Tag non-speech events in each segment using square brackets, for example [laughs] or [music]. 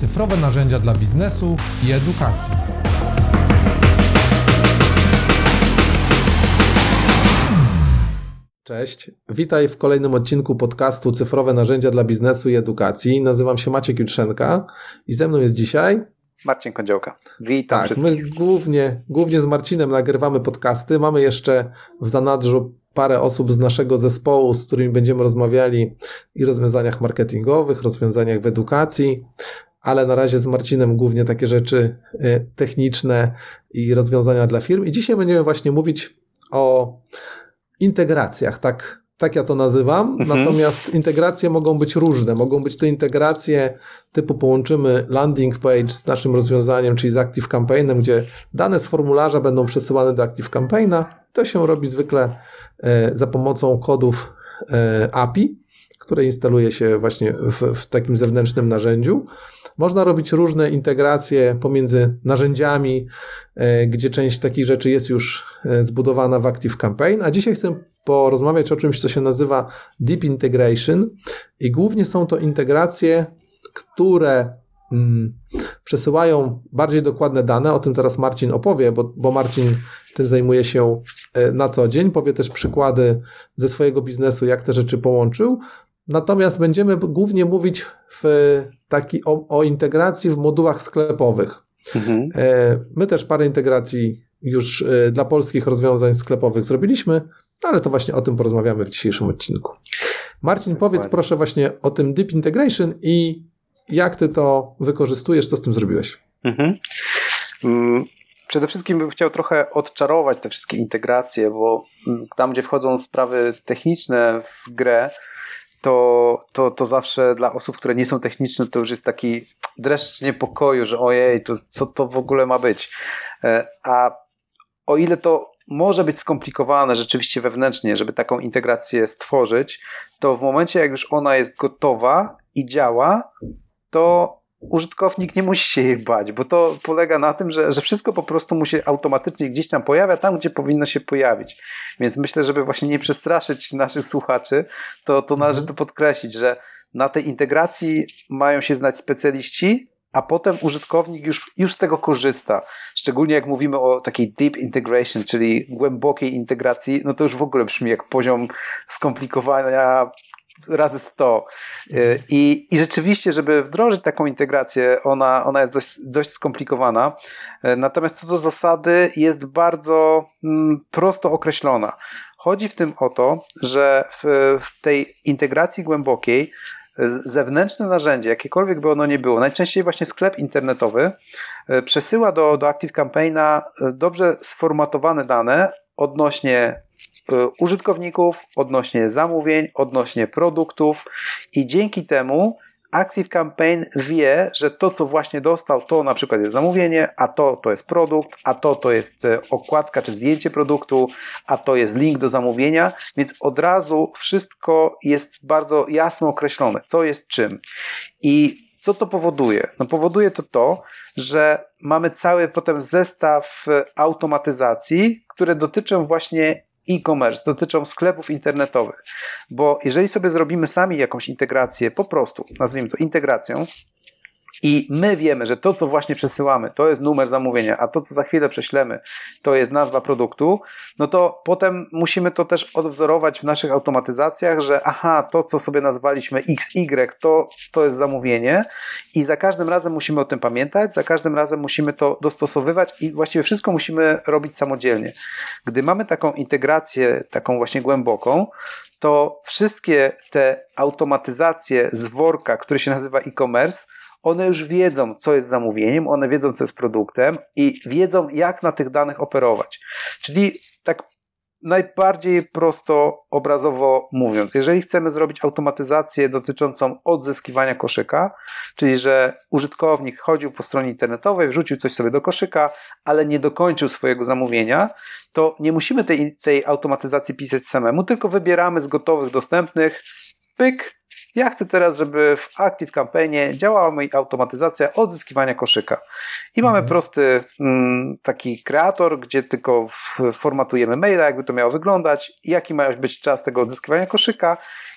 cyfrowe narzędzia dla biznesu i edukacji. Cześć, witaj w kolejnym odcinku podcastu Cyfrowe narzędzia dla biznesu i edukacji. Nazywam się Maciek Jutrzenka i ze mną jest dzisiaj Marcin Kądziołka. Witam tak, my głównie, głównie z Marcinem nagrywamy podcasty. Mamy jeszcze w zanadrzu parę osób z naszego zespołu, z którymi będziemy rozmawiali i rozwiązaniach marketingowych, rozwiązaniach w edukacji, ale na razie z Marcinem głównie takie rzeczy y, techniczne i rozwiązania dla firm. I dzisiaj będziemy właśnie mówić o integracjach, tak, tak ja to nazywam. Mhm. Natomiast integracje mogą być różne. Mogą być to integracje typu połączymy landing page z naszym rozwiązaniem, czyli z Active Campaignem, gdzie dane z formularza będą przesyłane do Active Campaigna. To się robi zwykle e, za pomocą kodów e, API, które instaluje się właśnie w, w takim zewnętrznym narzędziu. Można robić różne integracje pomiędzy narzędziami, e, gdzie część takich rzeczy jest już e, zbudowana w Active Campaign, a dzisiaj chcę porozmawiać o czymś, co się nazywa Deep Integration. I głównie są to integracje, które mm, przesyłają bardziej dokładne dane, o tym teraz Marcin opowie, bo, bo Marcin tym zajmuje się e, na co dzień, powie też przykłady ze swojego biznesu, jak te rzeczy połączył, Natomiast będziemy głównie mówić w taki, o, o integracji w modułach sklepowych. Mhm. E, my też parę integracji już e, dla polskich rozwiązań sklepowych zrobiliśmy, ale to właśnie o tym porozmawiamy w dzisiejszym odcinku. Marcin, powiedz proszę właśnie o tym Deep Integration i jak ty to wykorzystujesz, co z tym zrobiłeś? Mhm. Mm, przede wszystkim bym chciał trochę odczarować te wszystkie integracje, bo mm, tam, gdzie wchodzą sprawy techniczne w grę, to, to, to zawsze dla osób, które nie są techniczne, to już jest taki dreszcz niepokoju, że ojej, to co to w ogóle ma być. E, a o ile to może być skomplikowane rzeczywiście wewnętrznie, żeby taką integrację stworzyć, to w momencie, jak już ona jest gotowa i działa, to użytkownik nie musi się jej bać, bo to polega na tym, że, że wszystko po prostu mu się automatycznie gdzieś tam pojawia, tam gdzie powinno się pojawić. Więc myślę, żeby właśnie nie przestraszyć naszych słuchaczy, to, to należy mhm. to podkreślić, że na tej integracji mają się znać specjaliści, a potem użytkownik już, już z tego korzysta. Szczególnie jak mówimy o takiej deep integration, czyli głębokiej integracji, no to już w ogóle brzmi jak poziom skomplikowania razy 100. Y, I, I rzeczywiście, żeby wdrożyć taką integrację, ona, ona jest dość, dość skomplikowana. Y, natomiast co do zasady, jest bardzo mm, prosto określona. Chodzi w tym o to, że w, w tej integracji głębokiej zewnętrzne narzędzie, jakiekolwiek by ono nie było, najczęściej właśnie sklep internetowy, przesyła do, do Active Campaigna dobrze sformatowane dane odnośnie E, użytkowników, odnośnie zamówień, odnośnie produktów i dzięki temu Active Campaign wie, że to, co właśnie dostał, to na przykład jest zamówienie, a to to jest produkt, a to to jest e, okładka czy zdjęcie produktu, a to jest link do zamówienia, więc od razu wszystko jest bardzo jasno określone, co jest czym. I co to powoduje? No powoduje to to, że mamy cały potem zestaw automatyzacji, które dotyczą właśnie e-commerce, dotyczą sklepów internetowych. Bo jeżeli sobie zrobimy sami jakąś integrację, po prostu nazwijmy to integracją, i my wiemy, że to, co właśnie przesyłamy, to jest numer zamówienia, a to, co za chwilę prześlemy, to jest nazwa produktu, no to potem musimy to też odwzorować w naszych automatyzacjach, że aha, to, co sobie nazwaliśmy XY, to, to jest zamówienie i za każdym razem musimy o tym pamiętać, za każdym razem musimy to dostosowywać i właściwie wszystko musimy robić samodzielnie. Gdy mamy taką integrację, taką właśnie głęboką, to wszystkie te automatyzacje z worka, który się nazywa e-commerce, one już wiedzą, co jest zamówieniem, one wiedzą, co jest produktem i wiedzą, jak na tych danych operować. Czyli tak najbardziej prosto obrazowo mówiąc, jeżeli chcemy zrobić automatyzację dotyczącą odzyskiwania koszyka, czyli że użytkownik chodził po stronie internetowej, wrzucił coś sobie do koszyka, ale nie dokończył swojego zamówienia, to nie musimy tej, tej automatyzacji pisać samemu, tylko wybieramy z gotowych, dostępnych, pyk, ja chcę teraz, żeby w Active Campaignie działała mi automatyzacja odzyskiwania koszyka. I mamy mhm. prosty mm, taki kreator, gdzie tylko formatujemy maila, jakby to miało wyglądać, jaki ma być czas tego odzyskiwania koszyka.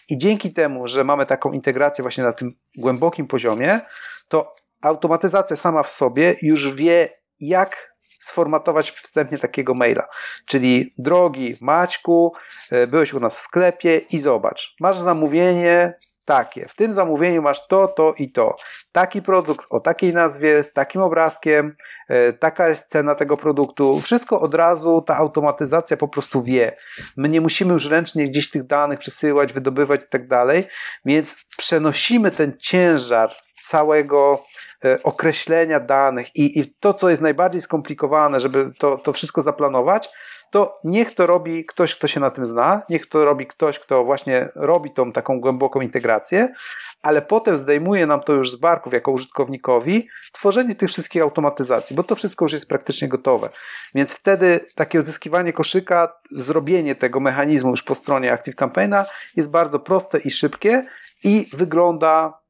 I dzięki temu, że mamy taką integrację właśnie na tym głębokim poziomie, to automatyzacja sama w sobie już wie, jak sformatować wstępnie takiego maila. Czyli drogi Maćku, e, byłeś u nas w sklepie i zobacz, masz zamówienie takie. W tym zamówieniu masz to, to i to. Taki produkt o takiej nazwie, z takim obrazkiem, e, taka jest cena tego produktu. Wszystko od razu ta automatyzacja po prostu wie. My nie musimy już ręcznie gdzieś tych danych przesyłać, wydobywać i tak dalej, więc przenosimy ten ciężar całego e, określenia danych i, i to, co jest najbardziej skomplikowane, żeby to, to wszystko zaplanować, to niech to robi ktoś, kto się na tym zna, niech to robi ktoś, kto właśnie robi tą taką głęboką integrację, ale potem zdejmuje nam to już z barków jako użytkownikowi tworzenie tych wszystkich automatyzacji, bo to wszystko już jest praktycznie gotowe. Więc wtedy takie odzyskiwanie koszyka, zrobienie tego mechanizmu już po stronie Active Campaigna jest bardzo proste i szybkie i wygląda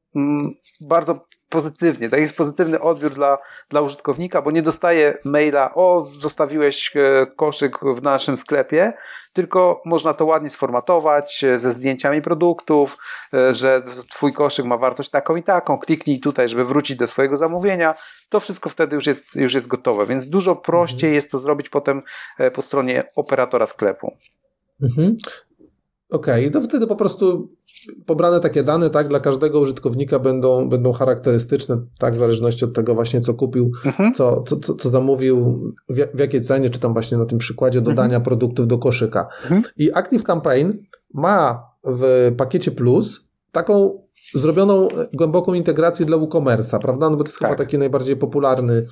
bardzo pozytywnie. Tak jest pozytywny odbiór dla, dla użytkownika, bo nie dostaje maila, o, zostawiłeś e, koszyk w naszym sklepie, tylko można to ładnie sformatować e, ze zdjęciami produktów, e, że twój koszyk ma wartość taką i taką, kliknij tutaj, żeby wrócić do swojego zamówienia. To wszystko wtedy już jest, już jest gotowe, więc dużo prościej mhm. jest to zrobić potem po stronie operatora sklepu. Mhm. Okej, okay. to wtedy po prostu pobrane takie dane, tak, dla każdego użytkownika będą, będą charakterystyczne, tak, w zależności od tego właśnie, co kupił, mhm. co, co, co, co, zamówił, w, w, jakiej cenie, czy tam właśnie na tym przykładzie mhm. dodania mhm. produktów do koszyka. Mhm. I Active Campaign ma w pakiecie Plus taką zrobioną głęboką integrację dla WooCommerce'a, prawda? No bo to jest tak. chyba taki najbardziej popularny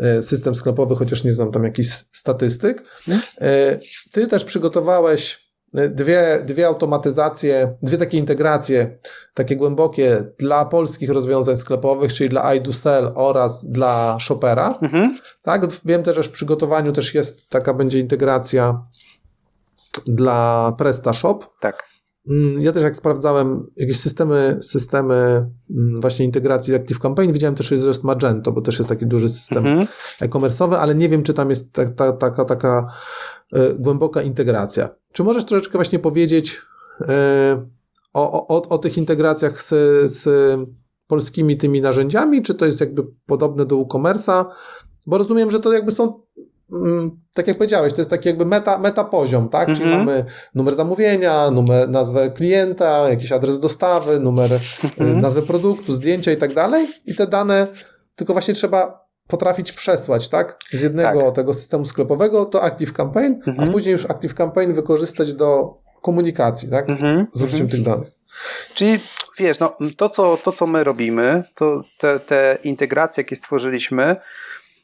e, system sklepowy, chociaż nie znam tam jakichś statystyk. Mhm. E, ty też przygotowałeś dwie, dwie automatyzacje, dwie takie integracje, takie głębokie dla polskich rozwiązań sklepowych, czyli dla iDoSell oraz dla Shopera. Mhm. Tak, wiem też, że w przygotowaniu też jest taka będzie integracja dla PrestaShop. Tak. Mm, ja też jak sprawdzałem jakieś systemy, systemy mm, właśnie integracji Active Campaign, widziałem też, że jest Magento, bo też jest taki duży system mhm. e-commerce'owy, ale nie wiem, czy tam jest taka, ta, taka, taka e, głęboka integracja. Czy możesz troszeczkę właśnie powiedzieć e, o, o, o tych integracjach z, z polskimi tymi narzędziami, czy to jest jakby podobne do e-commerce'a? Bo rozumiem, że to jakby są tak jak powiedziałeś, to jest taki jakby meta, meta poziom, tak? Czyli mhm. mamy numer zamówienia, numer, nazwę klienta, jakiś adres dostawy, numer, y, mhm. nazwę produktu, zdjęcia i tak dalej. I te dane tylko właśnie trzeba potrafić przesłać, tak? Z jednego tak. tego systemu sklepowego do Active Campaign, mhm. a później już Active Campaign wykorzystać do komunikacji, tak? Mhm. Z użyciem mhm. tych danych. Czyli wiesz, no, to, co, to, co my robimy, to te, te integracje, jakie stworzyliśmy,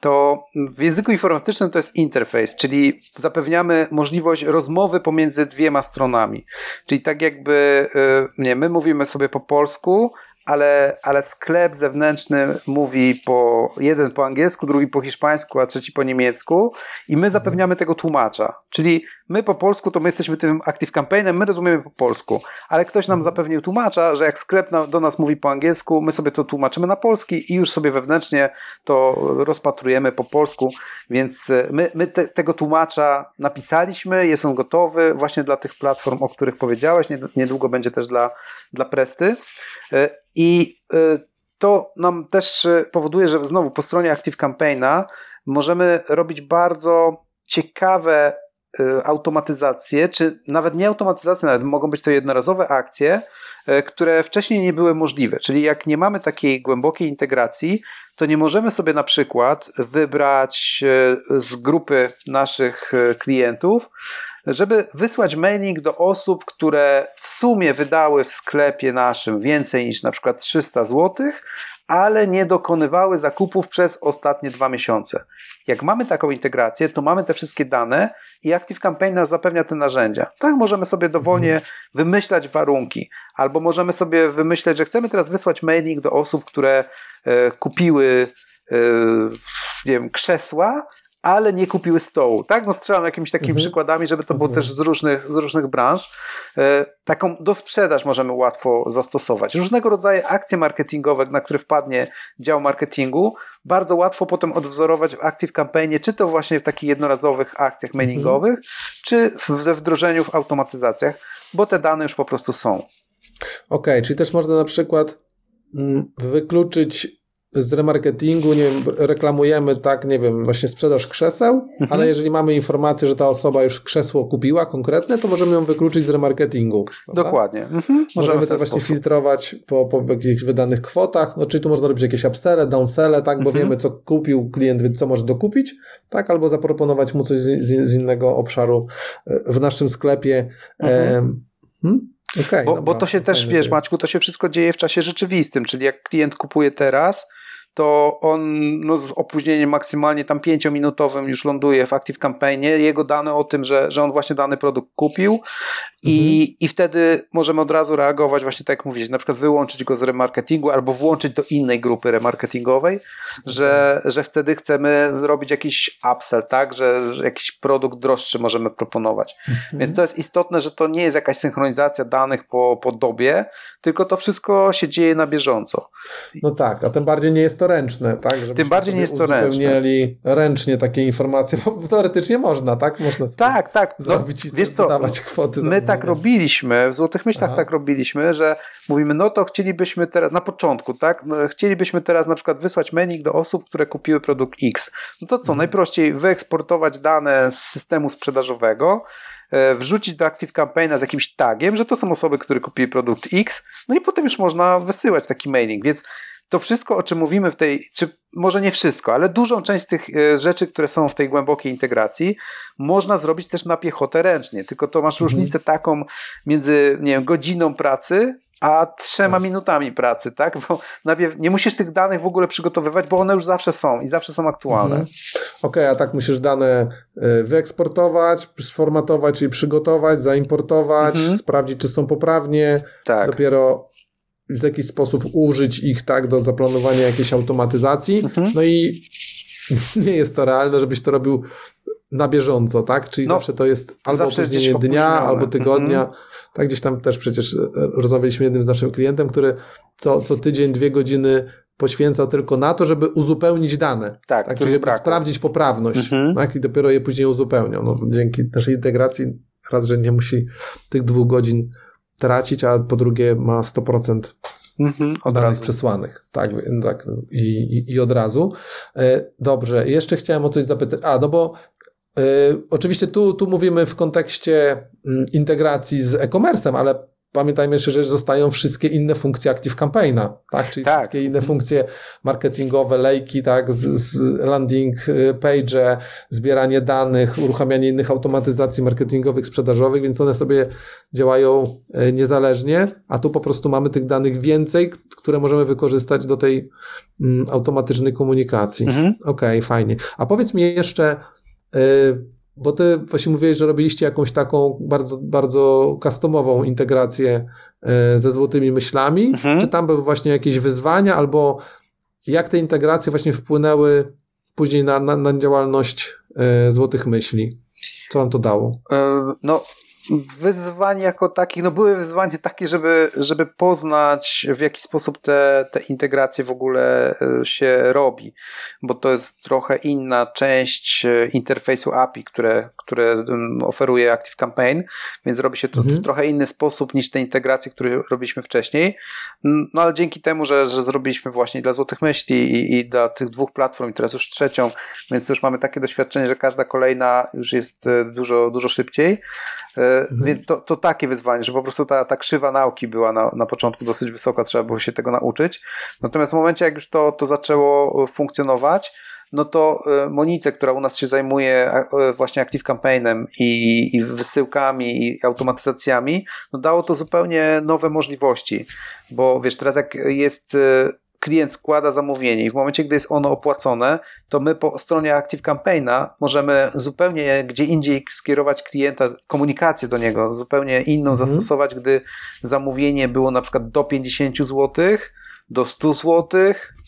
to w języku informatycznym to jest interfejs, czyli zapewniamy możliwość rozmowy pomiędzy dwiema stronami. Czyli tak jakby y, nie, my mówimy sobie po polsku, ale, ale sklep zewnętrzny mówi po jeden po angielsku, drugi po hiszpańsku, a trzeci po niemiecku. I my zapewniamy tego tłumacza. Czyli my po polsku to my jesteśmy tym Active Campaignem, my rozumiemy po polsku, ale ktoś nam zapewnił tłumacza, że jak sklep do nas mówi po angielsku, my sobie to tłumaczymy na polski i już sobie wewnętrznie to rozpatrujemy po polsku, więc e, my, my te, tego tłumacza napisaliśmy, jest on gotowy właśnie dla tych platform, o których powiedziałeś, niedługo będzie też dla, dla Presty. I y, to nam też y, powoduje, że znowu po stronie Active Campaigna możemy robić bardzo ciekawe y, automatyzacje, czy nawet nie automatyzacje, nawet mogą być to jednorazowe akcje, które wcześniej nie były możliwe. Czyli jak nie mamy takiej głębokiej integracji, to nie możemy sobie na przykład wybrać z grupy naszych klientów żeby wysłać mailing do osób, które w sumie wydały w sklepie naszym więcej niż na przykład 300 zł, ale nie dokonywały zakupów przez ostatnie dwa miesiące. Jak mamy taką integrację, to mamy te wszystkie dane i Active Campaign nas zapewnia te narzędzia. Tak możemy sobie dowolnie wymyślać warunki, albo możemy sobie wymyśleć, że chcemy teraz wysłać mailing do osób, które e, kupiły e, nie wiem, krzesła, ale nie kupiły stołu. Tak? No strzelam jakimiś takimi mhm. przykładami, żeby to było też z różnych, z różnych branż. E, taką do sprzedaż możemy łatwo zastosować. Różnego rodzaju akcje marketingowe, na które wpadnie dział marketingu, bardzo łatwo potem odwzorować w Active Campaignie, czy to właśnie w takich jednorazowych akcjach mhm. mailingowych, mhm. czy we wdrożeniu w automatyzacjach, bo te dane już po prostu są. Okej, okay, czyli też można na przykład mm, wykluczyć z remarketingu, nie wiem, reklamujemy tak, nie wiem, właśnie sprzedaż krzeseł, mhm. ale jeżeli mamy informację, że ta osoba już krzesło kupiła konkretne, to możemy ją wykluczyć z remarketingu. Prawda? Dokładnie. Mhm. Możemy to właśnie filtrować po, po jakichś wydanych kwotach, no czyli tu można robić jakieś upselle, downselle, tak, bo mhm. wiemy, co kupił klient, co może dokupić, tak, albo zaproponować mu coś z, z, innego obszaru e, w naszym sklepie. Mhm. Hmm? Okay, bo, dobra, bo to się też, wiesz, Maćku, to się wszystko dzieje w czasie rzeczywistym, czyli jak klient kupuje teraz, to on no, z opóźnieniem maksymalnie tam pięciominutowym już ląduje w Active Campaignie. Jego dane o tym, że, że on właśnie dany produkt kupił i, mhm. i wtedy możemy od razu reagować właśnie tak jak mówisz, na przykład wyłączyć go z remarketingu albo włączyć do innej grupy remarketingowej, że, że wtedy chcemy zrobić jakiś upsell, tak, że, że jakiś produkt droższy możemy proponować. Mhm. Więc to jest istotne, że to nie jest jakaś synchronizacja danych po, po dobie, tylko to wszystko się dzieje na bieżąco. No tak, a tym bardziej nie jest to ręczne, tak? Żeby tym bardziej nie jest to ręczne. ręcznie takie informacje, bo teoretycznie można, tak? Można tak, tak. No, zrobić no, i wiesz co, kwoty. My tak robiliśmy, w Złotych Myślach Aha. tak robiliśmy, że mówimy, no to chcielibyśmy teraz, na początku, tak? No, chcielibyśmy teraz na przykład wysłać menu do osób, które kupiły produkt X. No to co, mhm. najprościej wyeksportować dane z systemu sprzedażowego, E, wrzucić do Active Campaigna z jakimś tagiem, że to są osoby, które kupiły produkt X, no i potem już można wysyłać taki mailing, więc to wszystko, o czym mówimy w tej, czy może nie wszystko, ale dużą część z tych e, rzeczy, które są w tej głębokiej integracji, można zrobić też na piechotę ręcznie. Tylko to masz mhm. różnicę taką między nie wiem, godziną pracy, a trzema tak. minutami pracy, tak? Bo najpierw nie musisz tych danych w ogóle przygotowywać, bo one już zawsze są i zawsze są aktualne. Mhm. Okej, okay, a tak musisz dane y, wyeksportować, sformatować, czyli przygotować, zaimportować, mhm. sprawdzić, czy są poprawnie. Tak. Dopiero w jakiś sposób użyć ich tak do zaplanowania jakiejś automatyzacji. Mhm. No i [laughs] nie jest to realne, żebyś to robił na bieżąco, tak? Czyli no, zawsze to jest albo opóźnienie dnia, albo tygodnia. Mhm. Tak, gdzieś tam też przecież e, rozmawialiśmy jednym z naszym klientem, który co, co tydzień, dwie godziny poświęcał tylko na to, żeby uzupełnić dane. Tak, tak żeby braku. sprawdzić poprawność. Mhm. Tak, I dopiero je później uzupełniał. No, dzięki naszej integracji raz, że nie musi tych dwóch godzin tracić, a po drugie ma 100% Mhm, od razu. przesłanych. Tak, tak i, i, i, od razu. E, dobrze, jeszcze chciałem o coś zapytać. A, no bo e, oczywiście tu, tu mówimy w kontekście mm, integracji z e-commerce'em, ale pamiętajmy jeszcze, że zostają wszystkie inne funkcje Active Campaigna, tak? Czyli tak. wszystkie inne funkcje marketingowe, lejki, tak? Z, z landing y, page, zbieranie danych, uruchamianie innych automatyzacji marketingowych, sprzedażowych, więc one sobie działają y, niezależnie, a tu po prostu mamy tych danych więcej, które możemy wykorzystać do tej mm, automatycznej komunikacji. Mhm. Okej, okay, fajnie. A powiedz mi jeszcze, y, bo ty właśnie mówiłeś, że robiliście jakąś taką bardzo, bardzo customową integrację e, ze złotymi myślami. Mhm. Czy tam były właśnie jakieś wyzwania, albo jak te integracje właśnie wpłynęły później na, na, na działalność e, złotych myśli? Co wam to dało? E, no, wyzwań jako takich, no były wyzwania takie, żeby, żeby poznać w jaki sposób te, te integracje w ogóle e, się robi, bo to jest trochę inna część e, interfejsu API, które, które oferuje Active Campaign, więc robi się to mhm. w trochę inny sposób niż te integracje, które robiliśmy wcześniej. No ale dzięki temu, że, że zrobiliśmy właśnie dla Złotych Myśli i, i dla tych dwóch platform i teraz już trzecią, więc już mamy takie doświadczenie, że każda kolejna już jest e, dużo, dużo szybciej. Mhm. Więc to, to takie wyzwanie, że po prostu ta, ta krzywa nauki była na, na początku dosyć wysoka, trzeba było się tego nauczyć. Natomiast w momencie, jak już to, to zaczęło funkcjonować, no to e, Monice, która u nas się zajmuje e, właśnie Active Campaignem i, i wysyłkami i automatyzacjami, no dało to zupełnie nowe możliwości, bo wiesz, teraz jak jest e, klient składa zamówienie i w momencie, gdy jest ono opłacone, to my po stronie Active Campaigna możemy zupełnie gdzie indziej skierować klienta, komunikację do niego, zupełnie inną mhm. zastosować, gdy zamówienie było na przykład do 50 złotych, do 100 zł,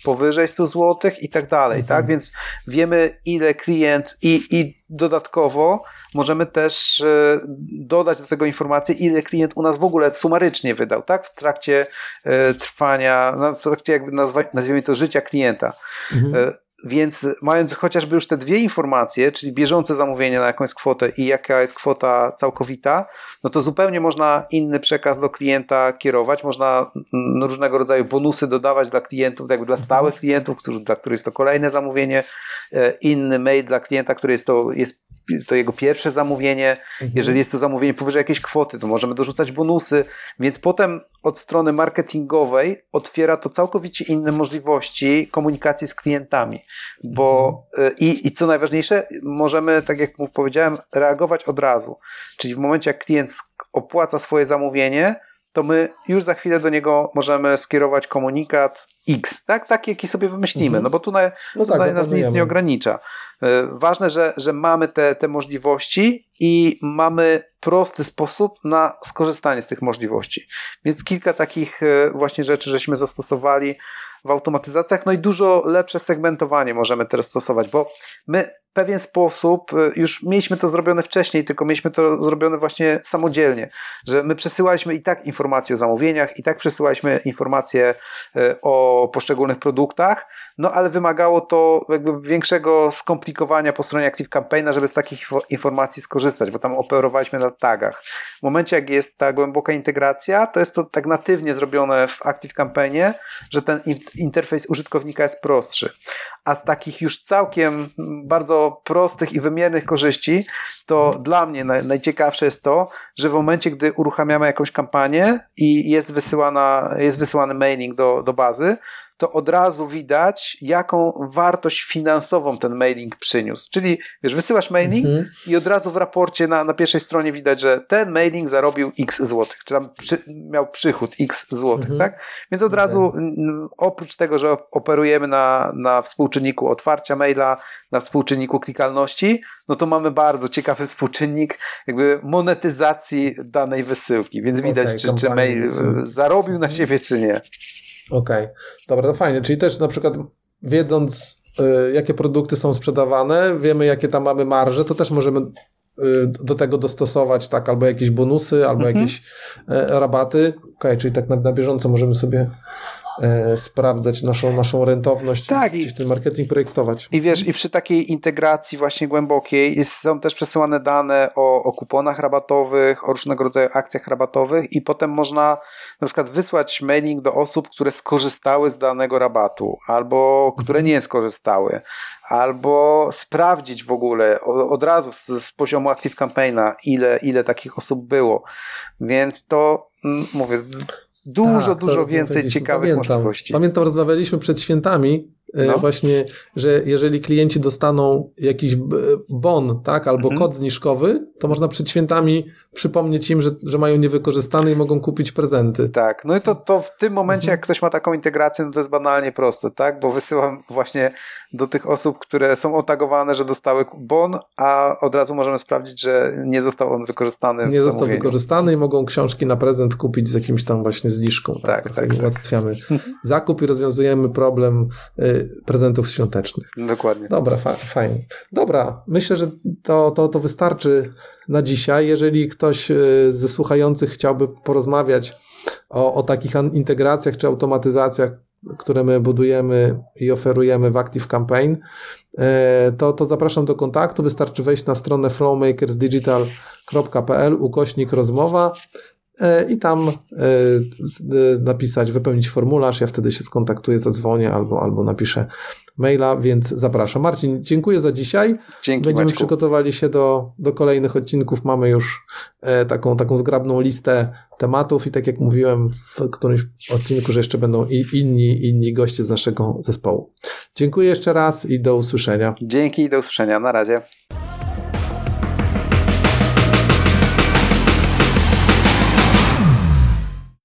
powyżej 100 zł i tak dalej, tak? mhm. tak? Więc wiemy ile klient i, i dodatkowo możemy też e, dodać do tego informację, ile klient u nas w ogóle sumarycznie wydał, tak? W trakcie e, trwania, no, w trakcie jakby nazwa, nazwijmy to życia klienta. Mhm. Więc mając chociażby już te dwie informacje, czyli bieżące zamówienie na jakąś kwotę i jaka jest kwota całkowita, no to zupełnie można inny przekaz do klienta kierować, można mm, różnego rodzaju bonusy dodawać dla klientów, jakby dla stałych klientów, który, dla których jest to kolejne zamówienie, e, inny mail dla klienta, który jest to, jest to jego pierwsze zamówienie. Mhm. Jeżeli jest to zamówienie powyżej jakiejś kwoty, to możemy dorzucać bonusy, więc potem od strony marketingowej otwiera to całkowicie inne możliwości komunikacji z klientami, bo mhm. i, i co najważniejsze, możemy, tak jak powiedziałem, reagować od razu. Czyli w momencie, jak klient opłaca swoje zamówienie, to my już za chwilę do niego możemy skierować komunikat X, tak? Taki, jaki sobie wymyślimy, mhm. no bo tutaj, no tak, tutaj nas nic nie ogranicza. E, ważne, że, że mamy te, te możliwości i mamy prosty sposób na skorzystanie z tych możliwości. Więc kilka takich e, właśnie rzeczy żeśmy zastosowali w automatyzacjach, no i dużo lepsze segmentowanie możemy teraz stosować, bo my w pewien sposób y, już mieliśmy to zrobione wcześniej, tylko mieliśmy to zrobione właśnie samodzielnie, że my przesyłaliśmy i tak informacje o zamówieniach, i tak przesyłaliśmy informacje y, o poszczególnych produktach, no ale wymagało to jakby większego skomplikowania po stronie Active Campaigna, żeby z takich informacji skorzystać, bo tam operowaliśmy na tagach. W momencie, jak jest ta głęboka integracja, to jest to tak natywnie zrobione w Active Campaignie, że ten interfejs użytkownika jest prostszy. A z takich już całkiem bardzo prostych i wymiernych korzyści, to dla mnie najciekawsze jest to, że w momencie, gdy uruchamiamy jakąś kampanię i jest, wysyłana, jest wysyłany mailing do, do bazy, to od razu widać, jaką wartość finansową ten mailing przyniósł. Czyli wiesz, wysyłasz mailing mhm. i od razu w raporcie na, na pierwszej stronie widać, że ten mailing zarobił x złotych, czy tam przy, miał przychód x złotych, mhm. tak? Więc od razu oprócz tego, że operujemy na, na współczynniku otwarcia maila, na współczynniku klikalności, no to mamy bardzo ciekawy współczynnik jakby monetyzacji danej wysyłki, więc widać, okay, czy, czy mail zarobił na siebie, czy nie. Okej, okay. dobra, to fajnie. Czyli też na przykład wiedząc, y, jakie produkty są sprzedawane, wiemy, jakie tam mamy marże, to też możemy y, do tego dostosować, tak, albo jakieś bonusy, albo mhm. jakieś y, rabaty. Okej, okay, czyli tak na, na bieżąco możemy sobie e, sprawdzać naszą, naszą rentowność, tak, i ten marketing projektować. I wiesz, i przy takiej integracji właśnie głębokiej są też przesyłane dane o, o kuponach rabatowych, o różnego rodzaju akcjach rabatowych i potem można na przykład wysłać mailing do osób, które skorzystały z danego rabatu, albo które nie skorzystały, albo sprawdzić w ogóle od razu z, z poziomu Active Campaigna, ile, ile takich osób było. Więc to mm, mówię, dużo, tak, dużo więcej ciekawych pamiętam, możliwości. Pamiętam, rozmawialiśmy przed świętami no. właśnie, że jeżeli klienci dostaną jakiś bon, tak, albo mhm. kod zniżkowy, to można przed świętami przypomnieć im, że, że mają niewykorzystane i mogą kupić prezenty. Tak, no i to, to w tym momencie, mhm. jak ktoś ma taką integrację, no to jest banalnie proste, tak, bo wysyłam właśnie do tych osób, które są otagowane, że dostały bon, a od razu możemy sprawdzić, że nie został on wykorzystany. Nie został wykorzystany i mogą książki na prezent kupić z jakimś tam właśnie zniżką. Tak, tak, tak, tak. Ułatwiamy [laughs] zakup i rozwiązujemy problem y, prezentów świątecznych. Dokładnie. Dobra, fa fajnie. Dobra, myślę, że to, to, to wystarczy na dzisiaj. Jeżeli ktoś y, ze słuchających chciałby porozmawiać o, o takich integracjach czy automatyzacjach, które my budujemy i oferujemy w Active Campaign, e, to, to zapraszam do kontaktu. Wystarczy wejść na stronę flowmakersdigital.pl ukośnik rozmowa i tam e, napisać, wypełnić formularz. Ja wtedy się skontaktuję, zadzwonię albo, albo napiszę maila, więc zapraszam. Marcin, dziękuję za dzisiaj. Dzięki, Będziemy Maćku. przygotowali się do, do kolejnych odcinków. Mamy już taką, taką zgrabną listę tematów i tak jak mówiłem w którymś odcinku, że jeszcze będą i inni, inni goście z naszego zespołu. Dziękuję jeszcze raz i do usłyszenia. Dzięki i do usłyszenia. Na razie.